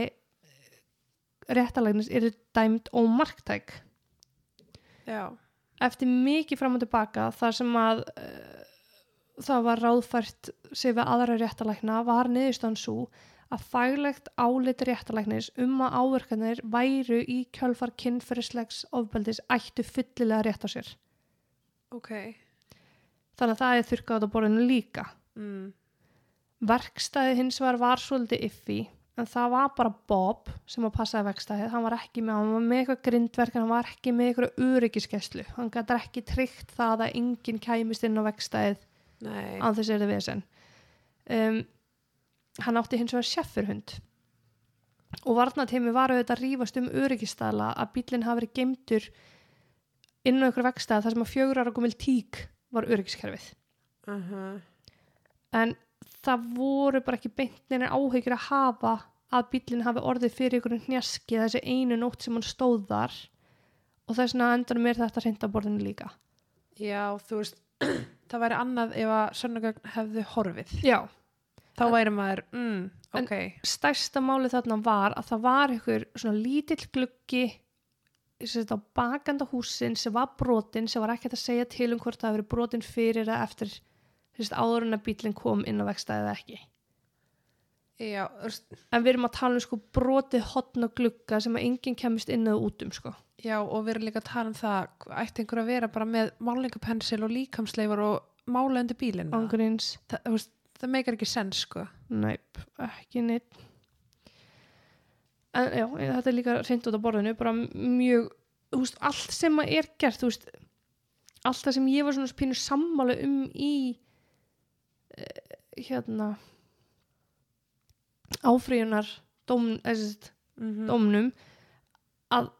Speaker 1: réttalægnis eru dæmt ómarktæk.
Speaker 2: Já,
Speaker 1: eftir mikið fram og tilbaka þar sem að uh, það var ráðfært sig við aðra réttalækna var niðurstaðan svo að faglegt álit réttalæknis um að áverkanir væru í kjölfar kynferðislegs ofbeldis ættu fyllilega rétt á sér.
Speaker 2: ok
Speaker 1: Þannig að það er þurrkátt á borðinu líka.
Speaker 2: mm.
Speaker 1: Verkstæði hins vegar var svolítið iffi en það var bara Bob sem að passaði verkstæðið. Hann var ekki með, hann var með eitthvað grindverk hann var ekki með eitthvað öryggiskeslu. Hann gæti ekki tryggt það að enginn kæmist inn á verkstæðið
Speaker 2: Nei,
Speaker 1: án þess er það vesen um, hann átti hins vegar sjeffurhund og varnatími var auðvitað að rífast um öryggistæla að bílinn hafi verið geimtur inn á ykkur vegstæð þar sem að fjögur ára gumil tík var öryggiskerfið.
Speaker 2: Uh
Speaker 1: en það voru bara ekki beintinir áhyggjur að hafa að bílinn hafi orðið fyrir ykkur hnjaski þessi einu nótt sem hann stóð þar. Og þess vegna endur mér þetta hreint á borðinu líka.
Speaker 2: Já, þú veist <clears throat> það væri annað ef að sönnugögn hefðu horfið.
Speaker 1: Já
Speaker 2: þá væri maður, mm,
Speaker 1: En-
Speaker 2: ok.
Speaker 1: stærsta máli þarna var að það var ykkur svona lítill gluggi á bakanda húsin sem var brotin sem var ekkert að segja til um hvort það verið brotin fyrir eða eftir þess, áður en að bílinn kom inn á vegstæðið eða ekki.
Speaker 2: Já,
Speaker 1: en við erum að tala um sko brotið hotna glugga sem að enginn kemist inn eða út um sko.
Speaker 2: Já, og við erum líka að tala um það ætti einhver að vera bara með málingapensil og líkamsleifar og mála undir bílinn?
Speaker 1: Ángurins,
Speaker 2: það, þú veist, það meikar ekki sens sko.
Speaker 1: Næp, ekki neitt en já, þetta er líka reynd út á borðinu, bara mjög þú veist, allt sem að er gert þú veist, allt það sem ég var svona pínu sammála um í uh, hérna áfríunar dóm,
Speaker 2: mm -hmm.
Speaker 1: dómnum að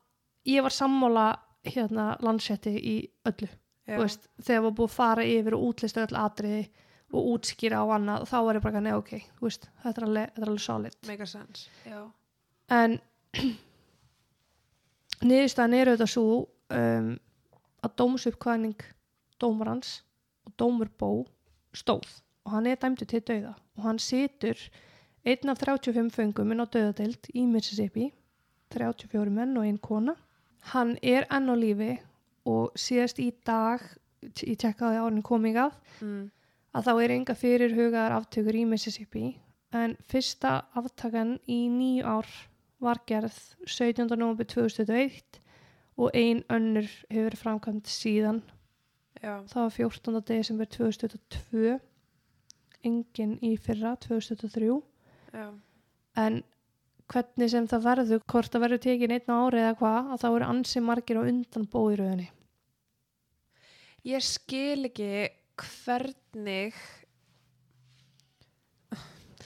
Speaker 1: ég var sammála hérna landsetti í öllu. Þú veist, þegar var búið að fara yfir og útlista öll atriði og útskýra á annað og þá var ég bara neða ok, veist, þetta er alveg, þetta er alveg solid.
Speaker 2: Meikar sens Já,
Speaker 1: en <clears throat> niðurstaðan er auðvitað svo um, að dómsuppkvæðning dómarans og dómurbó stóð og hann er dæmdur til dauða og hann situr einn af 35 föngum inn á dauðadeild í Mississippi 34 menn og einn kona. Hann er enn á lífi og síðast í dag ég tekkaði árinu komingað
Speaker 2: mm.
Speaker 1: Að þá er enga fyrirhugaðar aftökur í Mississippi en fyrsta aftakan í nýju ár var gerð 17. november 2021 og ein önnur hefur framkvæmt síðan
Speaker 2: já,
Speaker 1: það var 14. desember 2022 engin í fyrra 2023
Speaker 2: já,
Speaker 1: en hvernig sem það verður hvort það verður tekin einn á ári eða hvað að þá eru ansi margir á undan bóðiröðinni
Speaker 2: ég skil ekki hvernig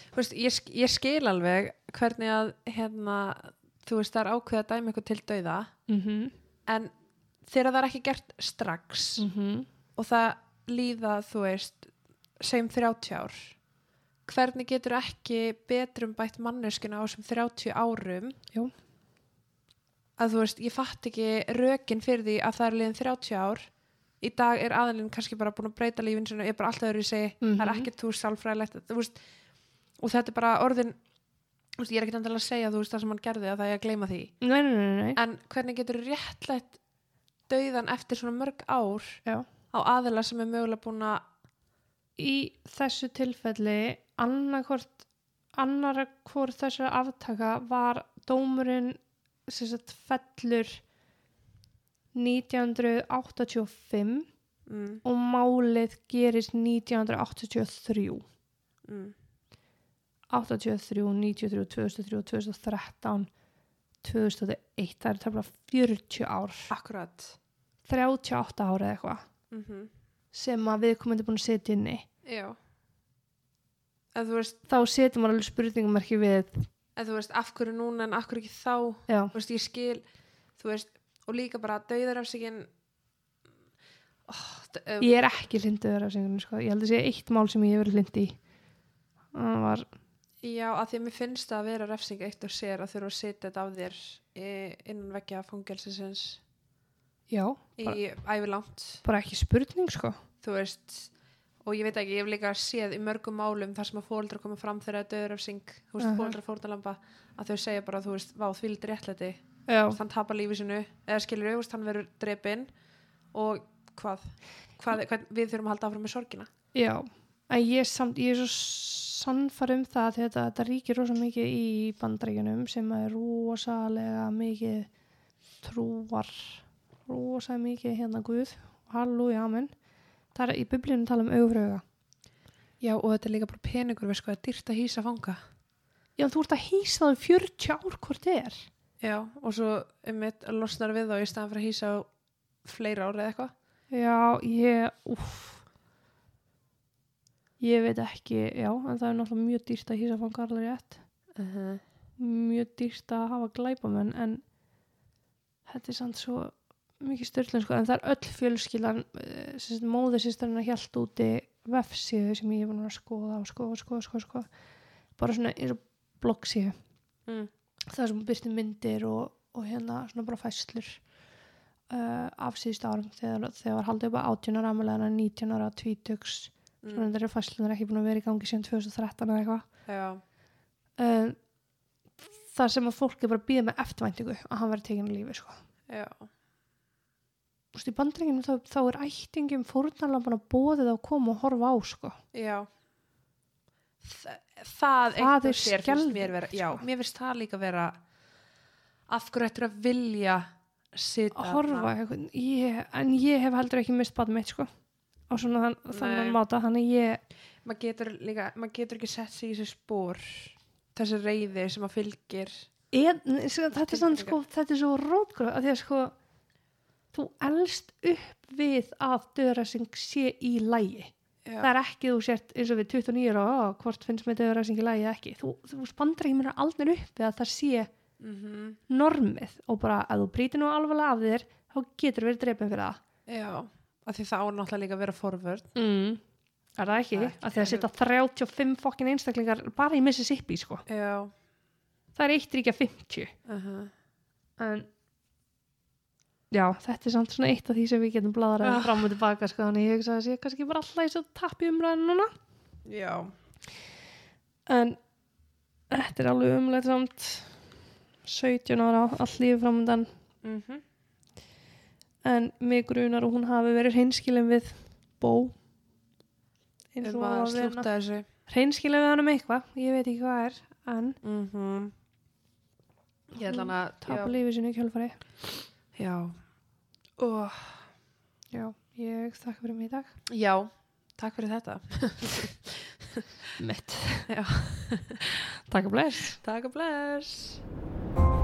Speaker 2: þú veist, ég, ég skil alveg hvernig að hérna, þú veist, það er ákveð að dæma eitthvað til dauða
Speaker 1: mm -hmm.
Speaker 2: en þegar það er ekki gert strax
Speaker 1: Mm
Speaker 2: og það líða, þú veist segjum 30 ár hvernig getur ekki betrum bætt manneskuna á þessum 30 árum
Speaker 1: Jú.
Speaker 2: að þú veist, ég fatt ekki rökin fyrir því að það er liðin 30 ár í dag er aðalinn kannski bara búin að breyta lífin sinni, er bara alltaf öðru í segi það er
Speaker 1: Mhm.
Speaker 2: ekkert þú sálfræðilegt þú veist, og þetta er bara orðin veist, ég er ekkert endilega að segja þú veist það sem hann gerði að það er að gleyma því
Speaker 1: nei, nei, nei, nei.
Speaker 2: en hvernig getur réttlætt dauðan eftir svona mörg ár
Speaker 1: Já.
Speaker 2: á aðila sem er mögulega búin að
Speaker 1: í þessu tilfelli annarkvort annara hvort þessara aftaka var dómurinn sem sagt fellur 1985
Speaker 2: mm,
Speaker 1: og málið gerist 1983
Speaker 2: mm,
Speaker 1: 83, 93, 2003, 2013 2001 það er tefnilega 40 ár.
Speaker 2: Akkurat.
Speaker 1: 38 ára eða eitthvað.
Speaker 2: Mm
Speaker 1: sem að við komum búin að setja inni.
Speaker 2: Já. En þú veist,
Speaker 1: þá setjum maður alveg spurningumarki við
Speaker 2: en þú veist af hverju núna en af hverju ekki þá?
Speaker 1: Já,
Speaker 2: þú veist, ég skil þú veist, og líka bara dauðarafsíkin oh, um,
Speaker 1: ég er ekki linduður af sengunum sko. ég held að sé eitt mál sem ég hefur lind í það var
Speaker 2: já, að því að mér finnst það að vera refsing eitt og sér að þurfa að setja þetta af þér í, innan veggja fangelsisins
Speaker 1: já,
Speaker 2: í ævilangt
Speaker 1: bara ekki spurning sko
Speaker 2: þú veist og ég veit ekki, ég hef líka séð í mörgum málum þar sem að fóreldrar koma fram þegar það er döðurafsing þú veist, uh. -huh. fóreldrar fórnalamba að þau segja bara, þú veist, vá, því lítið réttlæti hann tapar lífi sinu, eða skilur við hann verður drepinn og hvað, hvað hvern, við þurfum að halda áfram með sorgina.
Speaker 1: Já en ég, samt, ég er svo sannfar um það því þetta, þetta ríkir rosa mikið í bandaríkjunum sem er rosalega mikið trúar rosalega mikið hérna Guð. Halleluja, amen. Það er í biblíunum tala um augröga
Speaker 2: já, og þetta er líka bara peningur, hvað, það er dýrt að hýsa fanga.
Speaker 1: Já, þú ert að hýsa það um 40 ár hvort þið er
Speaker 2: já, og svo um mitt losnar við þá í staðan fyrir að hýsa á fleira ára eða eitthvað.
Speaker 1: Já, ég, úff, ég veit ekki, já, en það er náttúrulega mjög dýrt að hýsa fanga alveg rétt,
Speaker 2: uh -huh.
Speaker 1: mjög dýrt að hafa glæpamenn, en þetta er samt svo mikið styrlun, sko, en það er öll fjölskyldan, móðursýstarinn að hjælt úti vefsíðu sem ég er búin að skoða og skoða, skoða, skoða, skoða, bara svona eins og bloggsíðu,
Speaker 2: mm.
Speaker 1: Það sem byrsti myndir og, og hérna svona bara fæslur uh, af síðust árum þegar, þegar haldið upp að 18 ára en 19 ára tvítugs
Speaker 2: Mm.
Speaker 1: svona eru fæslunar ekki búin að vera í gangi síðan 2013 eða eitthvað um, þar sem að fólk er bara býða með eftirvæntingu að hann verði tekinn í lífi sko.
Speaker 2: já,
Speaker 1: Þú veist, í bandringinu þá, þá er ættingum fórnarlampan að bóðið að koma og horfa á sko.
Speaker 2: já Þa, það,
Speaker 1: Það er skelfilegt,
Speaker 2: mér vera, já, mér finnst það líka vera af hverju ættir að vilja
Speaker 1: að horfa eitthvað, ég, en ég hef heldur ekki mist bad mitt sko. á svona þann, þannig máta þannig ég
Speaker 2: maður getur líka, maður getur ekki sett sig í þessu spór þessi reyði sem að fylgir.
Speaker 1: En, sko, þetta er svona sko, þetta er svo rótgróð að því að sko þú elst upp við að döðræsing sé í lægi
Speaker 2: já,
Speaker 1: það er ekki þú sért eins og við 29 ára "Ó, hvort finnst mér döðræsing í lægi eða ekki? Þú, þú spandar ekki mér aldrei upp að það sé
Speaker 2: mm
Speaker 1: normið og bara að þú brýtir nú alveg af þér þá getur verið drefin fyrir það.
Speaker 2: Já af því það á náttúrulega líka að vera forvörd
Speaker 1: mm. er það ekki?
Speaker 2: Ekki-
Speaker 1: að því að setja 35 fokkin einstaklingar bara í Mississippi sko.
Speaker 2: Já,
Speaker 1: það er eitt ríkja 50
Speaker 2: uh
Speaker 1: en já, þetta er samt svona eitt af því sem við getum bladrað
Speaker 2: ah.
Speaker 1: fram og tilbaka sko, þannig ég hugsa að ég kannski bara alltaf í svo tapju umræðinu núna.
Speaker 2: Já.
Speaker 1: En þetta er alveg umlega samt. 17 ára allífi framöndan
Speaker 2: mm -hmm.
Speaker 1: en mig grunar og hún hafi verið hreinskilin við bó. Eins og
Speaker 2: að slúta þessu.
Speaker 1: Hreinskilin við hann um eitthvað, ég veit ekki hvað er en
Speaker 2: mm -hmm. ég ætla hann að
Speaker 1: tapa lífið sinu kjálfarið
Speaker 2: Já. Og
Speaker 1: já, ég þakka fyrir mig í dag.
Speaker 2: Já, takk fyrir þetta.
Speaker 1: Mitt. Takk og bless.
Speaker 2: Takk og bless.